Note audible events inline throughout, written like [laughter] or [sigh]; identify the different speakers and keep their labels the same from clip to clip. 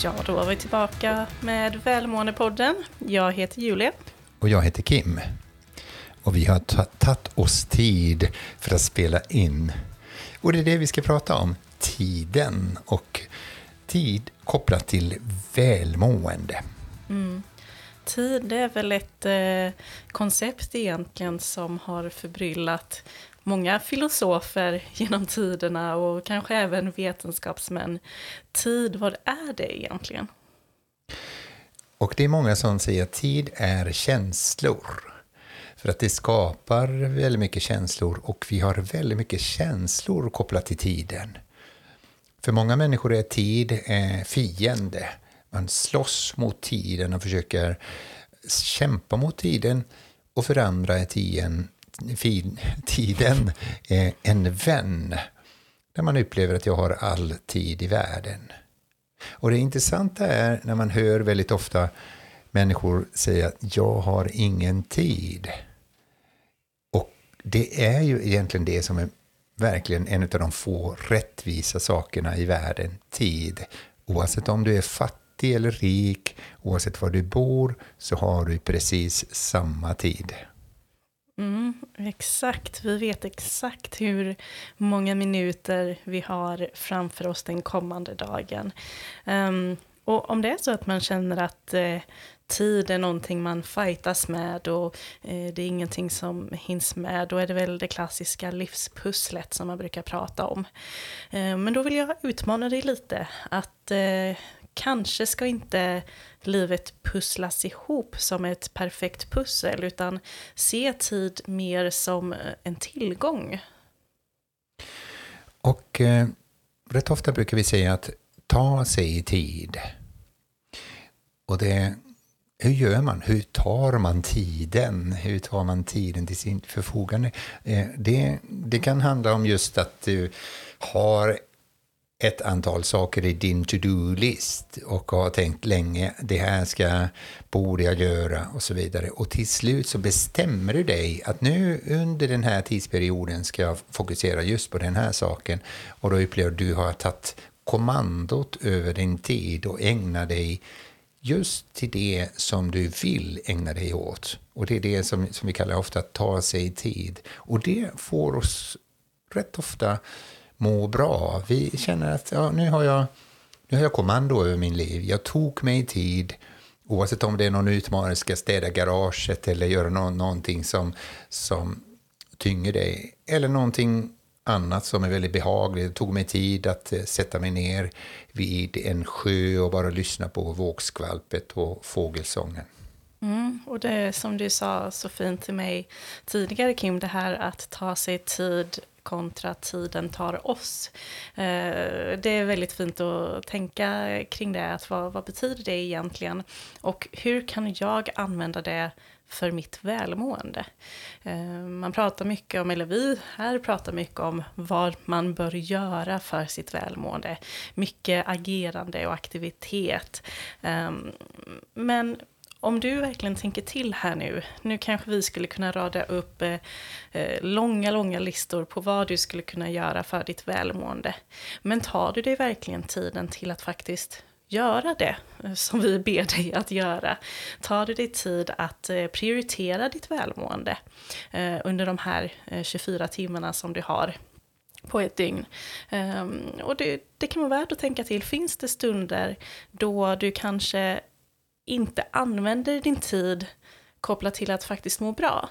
Speaker 1: Ja, då var vi tillbaka med Välmåendepodden. Jag heter Julia.
Speaker 2: Och jag heter Kim. Och vi har tagit oss tid för att spela in. Och det är det vi ska prata om. Tiden och tid kopplat till välmående.
Speaker 1: Mm. Tid är väl ett eh, koncept egentligen som har förbryllat många filosofer [laughs] genom tiderna och kanske även vetenskapsmän. Tid, vad är det egentligen?
Speaker 2: Och det är många som säger att tid är känslor. För att det skapar väldigt mycket känslor och vi har väldigt mycket känslor kopplat till tiden. För många människor är tid eh, fiende. Man slåss mot tiden och försöker kämpa mot tiden. Och förändra tiden tiden eh, en vän. Där man upplever att jag har all tid i världen. Och det intressanta är när man hör väldigt ofta människor säga att jag har ingen tid. Och det är ju egentligen det som är verkligen en av de få rättvisa sakerna i världen, tid. Oavsett om du är fattig eller rik, oavsett var du bor, så har du precis samma tid.
Speaker 1: Mm, exakt, vi vet exakt hur många minuter vi har framför oss den kommande dagen. Um, och om det är så att man känner att eh, tid är någonting man fightas med och eh, det är ingenting som hinns med, då är det väl det klassiska livspusslet som man brukar prata om. Eh, men då vill jag utmana dig lite, att eh, kanske ska inte livet pusslas ihop som ett perfekt pussel, utan se tid mer som eh, en tillgång.
Speaker 2: Och eh, rätt ofta brukar vi säga att ta sig tid. Och det, hur gör man? Hur tar man tiden? Hur tar man tiden till sin förfogande? Eh, det, det kan handla om just att du har ett antal saker i din to-do-list och har tänkt länge, det här ska, borde jag göra och så vidare. Och till slut så bestämmer du dig att nu under den här tidsperioden ska jag fokusera just på den här saken. Och då upplever du att du har tagit kommandot över din tid och ägnar dig just till det som du vill ägna dig åt. Och det är det som, som vi kallar ofta att ta sig tid. Och det får oss rätt ofta må bra. Vi känner att ja, nu, har jag, nu har jag kommando över min liv. Jag tog mig tid, oavsett om det är någon utmaning, ska städa garaget eller göra no någonting som, som tynger dig. Eller någonting annat som är väldigt behagligt. Det tog mig tid att eh, sätta mig ner vid en sjö och bara lyssna på vågskvalpet och fågelsången.
Speaker 1: Mm, och det är som du sa så fint till mig tidigare Kim, det här att ta sig tid kontra tiden tar oss. Eh, det är väldigt fint att tänka kring det, att vad, vad betyder det egentligen? Och hur kan jag använda det för mitt välmående. Eh, man pratar mycket om, eller vi här pratar mycket om vad man bör göra för sitt välmående. Mycket agerande och aktivitet. Eh, men om du verkligen tänker till här nu, nu kanske vi skulle kunna rada upp eh, eh, långa, långa listor på vad du skulle kunna göra för ditt välmående. Men tar du dig verkligen tiden till att faktiskt göra det eh, som vi ber dig att göra? Tar du dig tid att eh, prioritera ditt välmående eh, under de här 24 timmarna som du har på ett dygn. Um, och det, det, kan vara värt att tänka till, finns det stunder då du kanske inte använder din tid kopplat till att faktiskt må bra.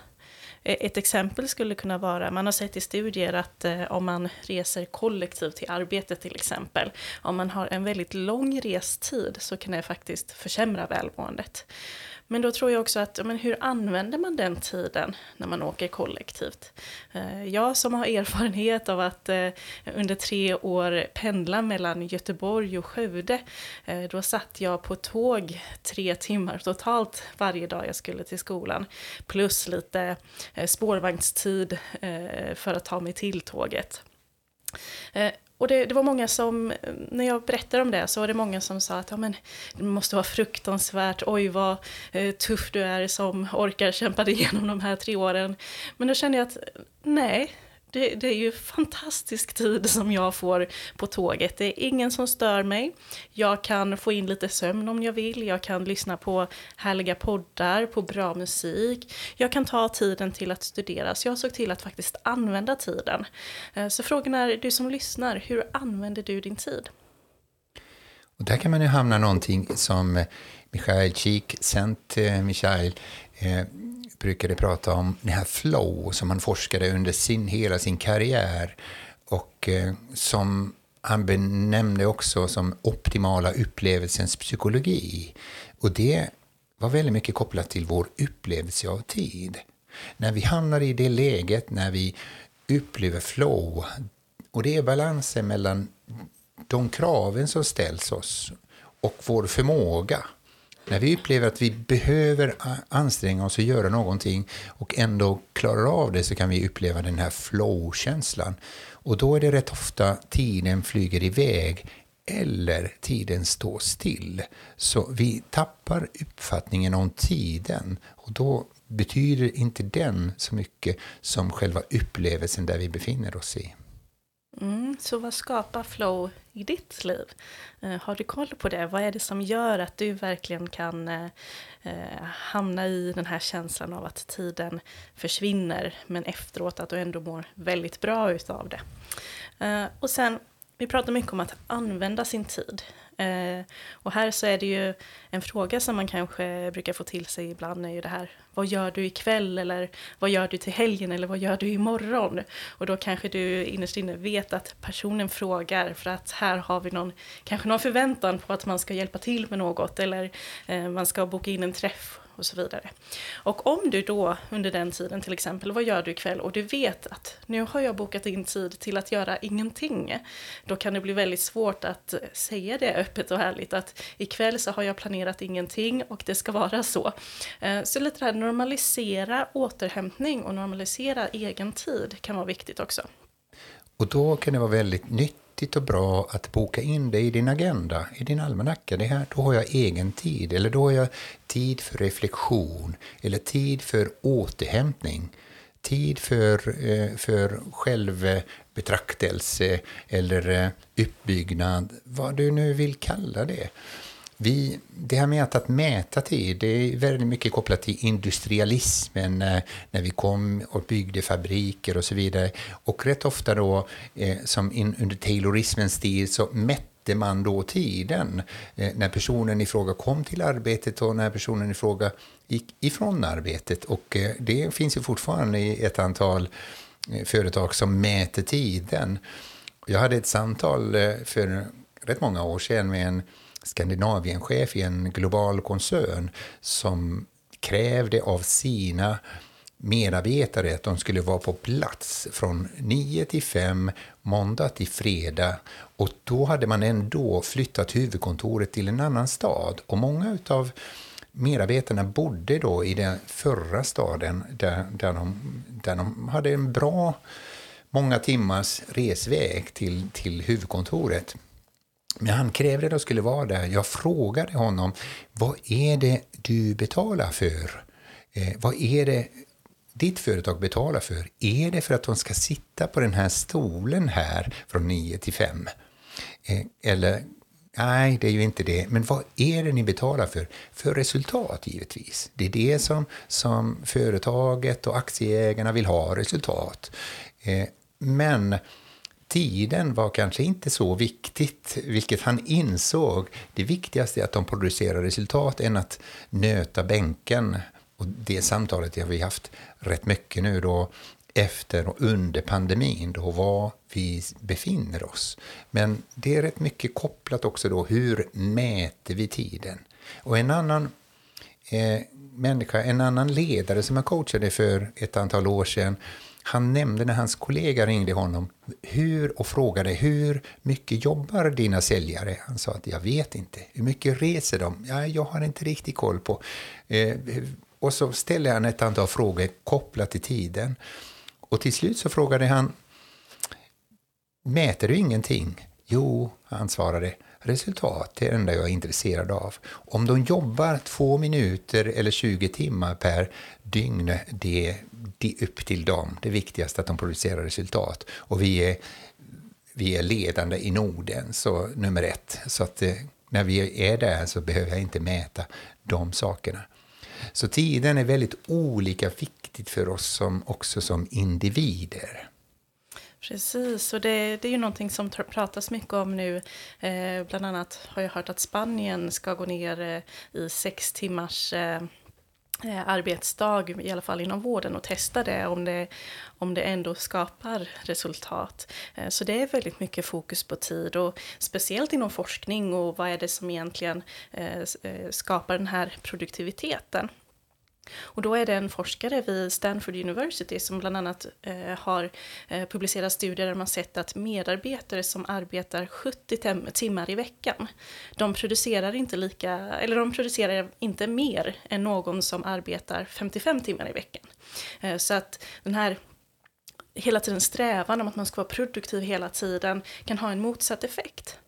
Speaker 1: Eh, ett exempel skulle kunna vara, man har sett i studier att eh, om man reser kollektivt till arbetet till exempel, om man har en väldigt lång restid så kan det faktiskt försämra välmåendet. Men då tror jag också att, men hur använder man den tiden när man åker kollektivt? Eh, jag som har [laughs] erfarenhet av att eh, under tre år pendla mellan Göteborg och Skövde, eh, då satt jag på tåg tre timmar totalt varje dag jag skulle till skolan, plus lite spårvagnstid för att ta mig till tåget. Och det, det, var många som, när jag berättade om det, så var det många som sa att ja, men, det måste vara fruktansvärt, oj vad eh, tuff du är som orkar kämpa dig [laughs] igenom de här tre åren. Men då kände jag att nej, det, det, är ju fantastisk tid som jag får på tåget. Det är ingen som stör mig. Jag kan få in lite sömn om jag vill. Jag kan lyssna på härliga poddar, på bra musik. Jag kan ta tiden till att studera. Så jag såg till att faktiskt använda tiden. Eh, så frågan är, du som lyssnar, hur använder du din tid?
Speaker 2: Och där kan man ju hamna någonting som eh, Michael Kik, sent eh, Michael, brukade prata om det här flow som han forskade under sin, hela sin karriär och eh, som han benämnde också som optimala upplevelsens psykologi. Och det var väldigt mycket kopplat till vår upplevelse av tid. När vi hamnar i det läget när vi upplever flow, och det är balansen mellan de kraven som ställs oss och vår förmåga när vi upplever att vi behöver anstränga oss och göra någonting och ändå klarar av det så kan vi uppleva den här flow-känslan. Och då är det rätt ofta tiden flyger iväg eller tiden står still. Så vi tappar uppfattningen om tiden och då betyder inte den så mycket som själva upplevelsen där vi befinner oss i.
Speaker 1: Mm, så vad skapar flow i ditt liv? Eh, har du koll på det? Vad är det som gör att du verkligen kan eh, eh, hamna i den här känslan av att tiden försvinner, men efteråt att du ändå mår väldigt bra utav det? Eh, och sen, vi pratar mycket om att använda sin tid. Eh, och här så är det ju en fråga som man kanske brukar få till sig ibland är ju det här, vad gör du ikväll? Eller vad gör du till helgen? Eller vad gör du imorgon? Och då kanske du innerst inne vet att personen frågar för att här har vi någon, kanske någon förväntan på att man ska hjälpa till med något. Eller eh, man ska boka in en träff och så vidare. Och om du då under den tiden till exempel, vad gör du ikväll och du vet att nu har jag bokat in tid till att göra ingenting. Då kan det bli väldigt svårt att säga det öppet och härligt. att ikväll så har jag planerat ingenting och det ska vara så. Eh, så lite det här normalisera återhämtning och normalisera egen tid kan vara viktigt också.
Speaker 2: Och då kan det vara väldigt nytt viktigt och bra att boka in det i din agenda, i din almanacka. Det här, då har jag egen tid, eller då har jag tid för reflektion, eller tid för återhämtning, tid för, eh, för självbetraktelse eller eh, uppbyggnad, vad du nu vill kalla det. Vi, det här med att, att mäta tid, det är väldigt mycket kopplat till industrialismen eh, när vi kom och byggde fabriker och så vidare. Och rätt ofta då, eh, som in, under taylorismens tid, så mätte man då tiden eh, när personen i fråga kom till arbetet och när personen i fråga gick ifrån arbetet. Och eh, det finns ju fortfarande i ett antal eh, företag som mäter tiden. Jag hade ett samtal eh, för rätt många år sedan med en Skandinavienchef i en global koncern som krävde av sina medarbetare att de skulle vara på plats från 9 till 5, måndag till fredag. Och då hade man ändå flyttat huvudkontoret till en annan stad. Och många av medarbetarna bodde då i den förra staden där, där, de, där de hade en bra många timmars resväg till, till huvudkontoret. Men han krävde att jag skulle vara där. Jag frågade honom, vad är det du betalar för? Eh, vad är det ditt företag betalar för? Är det för att de ska sitta på den här stolen här från 9 till 5? Eh, eller, nej, det är ju inte det. Men vad är det ni betalar för? För resultat, givetvis. Det är det som, som företaget och aktieägarna vill ha, resultat. Eh, men tiden var kanske inte så viktigt, vilket han insåg. Det viktigaste är att de producerar resultat än att nöta bänken. Och det samtalet har vi haft rätt mycket nu då efter och under pandemin, då var vi befinner oss. Men det är rätt mycket kopplat också då, hur mäter vi tiden? Och en annan eh, människa, en annan ledare som jag coachade för ett antal år sedan, han nämnde när hans kollega ringde honom hur, och frågade hur mycket jobbar dina säljare? Han sa att jag vet inte. Hur mycket reser de? Ja, jag har inte riktigt koll på. Eh, och så ställde han ett antal frågor kopplat till tiden. Och till slut så frågade han Mäter du ingenting? Jo, han svarade. Resultat är det enda jag är intresserad av. Om de jobbar två minuter eller 20 timmar per dygn, det är upp till dem. Det viktigaste är att de producerar resultat. Och vi är, vi är ledande i Norden, så nummer ett. Så att eh, när vi är där så behöver jag inte mäta de sakerna. Så tiden är väldigt olika viktigt för oss som, också som individer.
Speaker 1: Precis, och det, det, är ju någonting som pratas mycket om nu. Eh, bland annat har jag hört att Spanien ska gå ner eh, i sex timmars eh, eh arbetsdag, i alla fall inom vården, och testa det om det, om det ändå skapar resultat. Eh, så det är väldigt mycket fokus på tid och speciellt inom forskning och vad är det som egentligen eh, skapar den här produktiviteten. Och då är det en forskare vid Stanford University som bland annat eh, har eh, publicerat studier där man sett att medarbetare som arbetar 70 timmar i veckan, de producerar inte lika, eller de producerar inte mer än någon som arbetar 55 timmar i veckan. Eh, så att den här hela tiden strävan om att man ska vara produktiv hela tiden kan ha en motsatt effekt.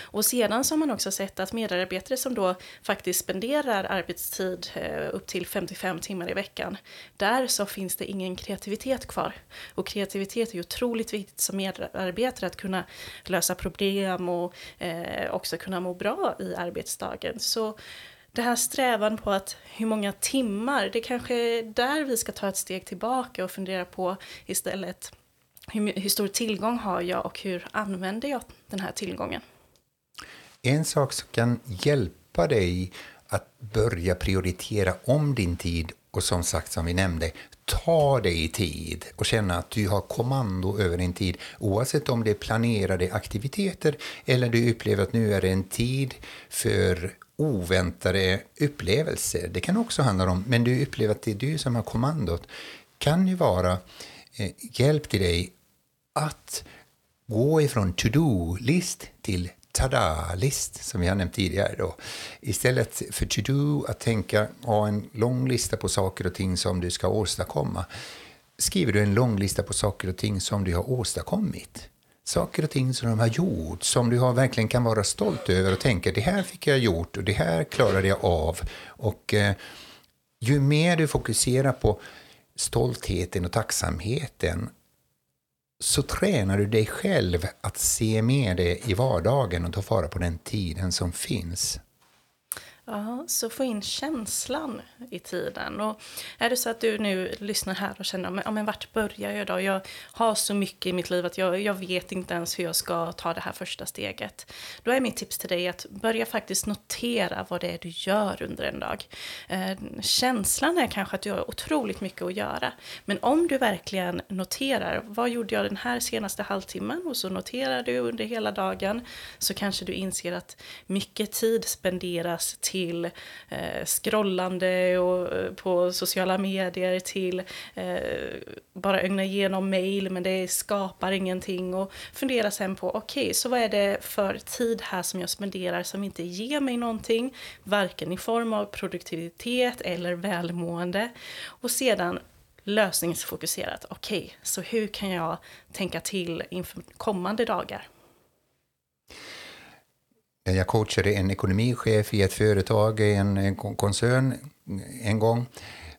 Speaker 1: Och sedan så har man också sett att medarbetare som då faktiskt spenderar arbetstid eh, upp till 55 timmar i veckan, där så finns det ingen kreativitet kvar. Och kreativitet är ju otroligt viktigt som medarbetare, att kunna lösa problem och eh, också kunna må bra i arbetsdagen. Så det här strävan på att hur många timmar, det kanske är där vi ska ta ett steg tillbaka och fundera på istället hur, hur stor tillgång har jag och hur använder jag den här tillgången?
Speaker 2: En sak som kan hjälpa dig att börja prioritera om din tid och som sagt, som vi nämnde, ta dig tid och känna att du har kommando över din tid oavsett om det är planerade aktiviteter eller du upplever att nu är det en tid för oväntade upplevelser. Det kan också handla om, men du upplever att det är du som har kommandot, kan ju vara eh, hjälp till dig att gå ifrån to-do-list till tada-list som vi har nämnt tidigare. Då. Istället för to-do, att tänka, ha en lång lista på saker och ting som du ska åstadkomma, skriver du en lång lista på saker och ting som du har åstadkommit. Saker och ting som du har gjort, som du har, verkligen kan vara stolt över och tänka det här fick jag gjort och det här klarade jag av. Och eh, ju mer du fokuserar på stoltheten och tacksamheten så tränar du dig själv att se med det i vardagen och ta vara på den tiden som finns.
Speaker 1: Ja, så få in känslan i tiden. Och är det så att du nu lyssnar här och känner, ja men vart börjar jag då? Jag har så mycket i mitt liv att jag, jag vet inte ens hur jag ska ta det här första steget. Då är mitt tips till dig att börja faktiskt notera vad det är du gör under en dag. Eh, känslan är kanske att du har otroligt mycket att göra. Men om du verkligen noterar, vad gjorde jag den här senaste halvtimmen? Och så noterar du under hela dagen, så kanske du inser att mycket tid spenderas till till eh, scrollande och, eh, på sociala medier till eh, bara ögna igenom mail men det skapar ingenting och fundera sen på okej, okay, så vad är det för tid här som jag spenderar som inte ger mig någonting, varken i form av produktivitet eller välmående och sedan lösningsfokuserat. Okej, okay, så hur kan jag tänka till inför kommande dagar?
Speaker 2: Eh, jag coachade en ekonomichef i ett företag, en, en koncern, eh, en gång.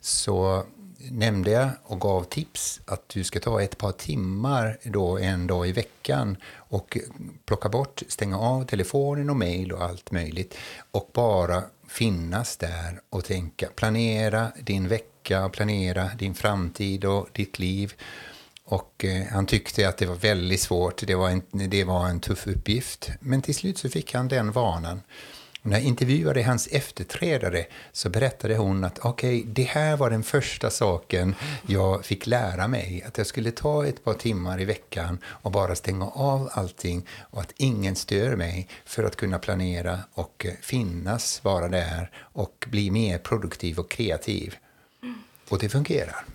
Speaker 2: Så nämnde jag och gav tips att du ska ta ett par timmar då en dag i veckan och plocka bort, stänga av telefonen och mejl och allt möjligt och bara finnas där och tänka, planera din vecka, planera din framtid och ditt liv och eh, han tyckte att det var väldigt svårt, det var, en, det var en tuff uppgift. Men till slut så fick han den vanan. Och när jag intervjuade hans efterträdare så berättade hon att okej, okay, det här var den första saken jag fick lära mig. Att jag skulle ta ett par timmar i veckan och bara stänga av allting och att ingen stör mig för att kunna planera och eh, finnas, vara där och bli mer produktiv och kreativ. Och det fungerar.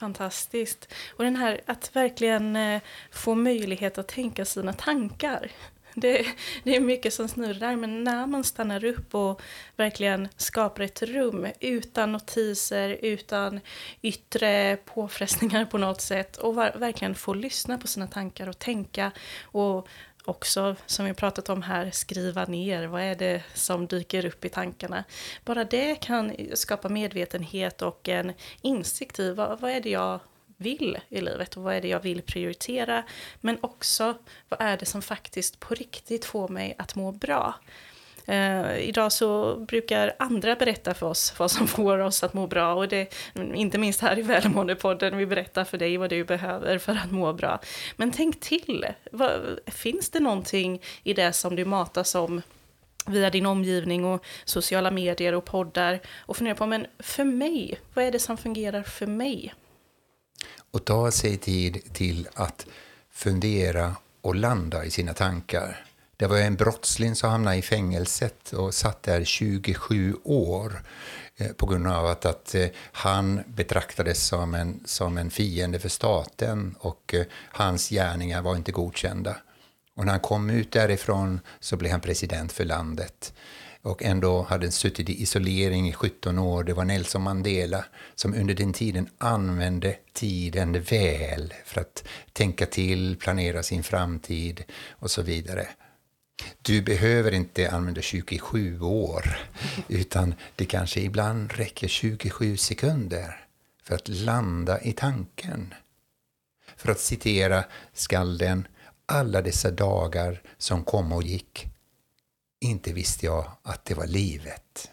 Speaker 1: Fantastiskt. Och den här att verkligen eh, få möjlighet att tänka sina tankar. Det, det, är mycket som snurrar, men när man stannar upp och verkligen skapar ett rum utan notiser, utan yttre påfrestningar på något sätt och var, verkligen får lyssna på sina tankar och tänka och också, som vi pratat om här, skriva ner. Vad är det som dyker upp i tankarna? Bara det kan skapa medvetenhet och en insikt i vad, vad är det jag vill i livet och vad är det jag vill prioritera. Men också vad är det som faktiskt på riktigt får mig att må bra. Eh, idag så brukar andra berätta för oss vad som [laughs] får oss att må bra och det, inte minst här i Välmåendepodden, vi berättar för dig vad du behöver för att må bra. Men tänk till, vad, finns det någonting i det som du matas om via din omgivning och sociala medier och poddar och fundera på, men för mig, vad är det som fungerar för mig?
Speaker 2: Och ta sig tid till att fundera och landa i sina tankar. Det var en brottsling som hamnade i fängelset och satt där 27 år eh, på grund av att, att eh, han betraktades som en, som en fiende för staten och eh, hans gärningar var inte godkända. Och när han kom ut därifrån så blev han president för landet och ändå hade han suttit i isolering i 17 år. Det var Nelson Mandela som under den tiden använde tiden väl för att tänka till, planera sin framtid och så vidare. Du behöver inte använda 27 år, utan det kanske ibland räcker 27 sekunder för att landa i tanken. För att citera skalden, alla dessa dagar som kom och gick, inte visste jag att det var livet.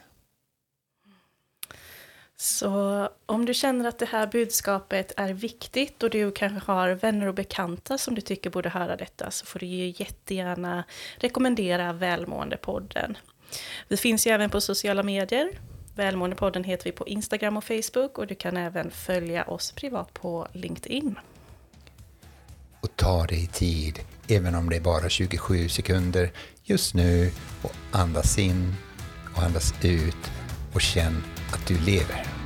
Speaker 1: Så om du känner att det här budskapet är viktigt och du kanske har vänner och bekanta som du tycker borde höra detta så får du ju jättegärna rekommendera Välmåendepodden. Vi finns ju även på sociala medier. Välmåendepodden heter vi på Instagram och Facebook och du kan även följa oss privat på LinkedIn.
Speaker 2: Och ta dig tid, även om det är bara 27 sekunder just nu och andas in och andas ut och känn att du lever.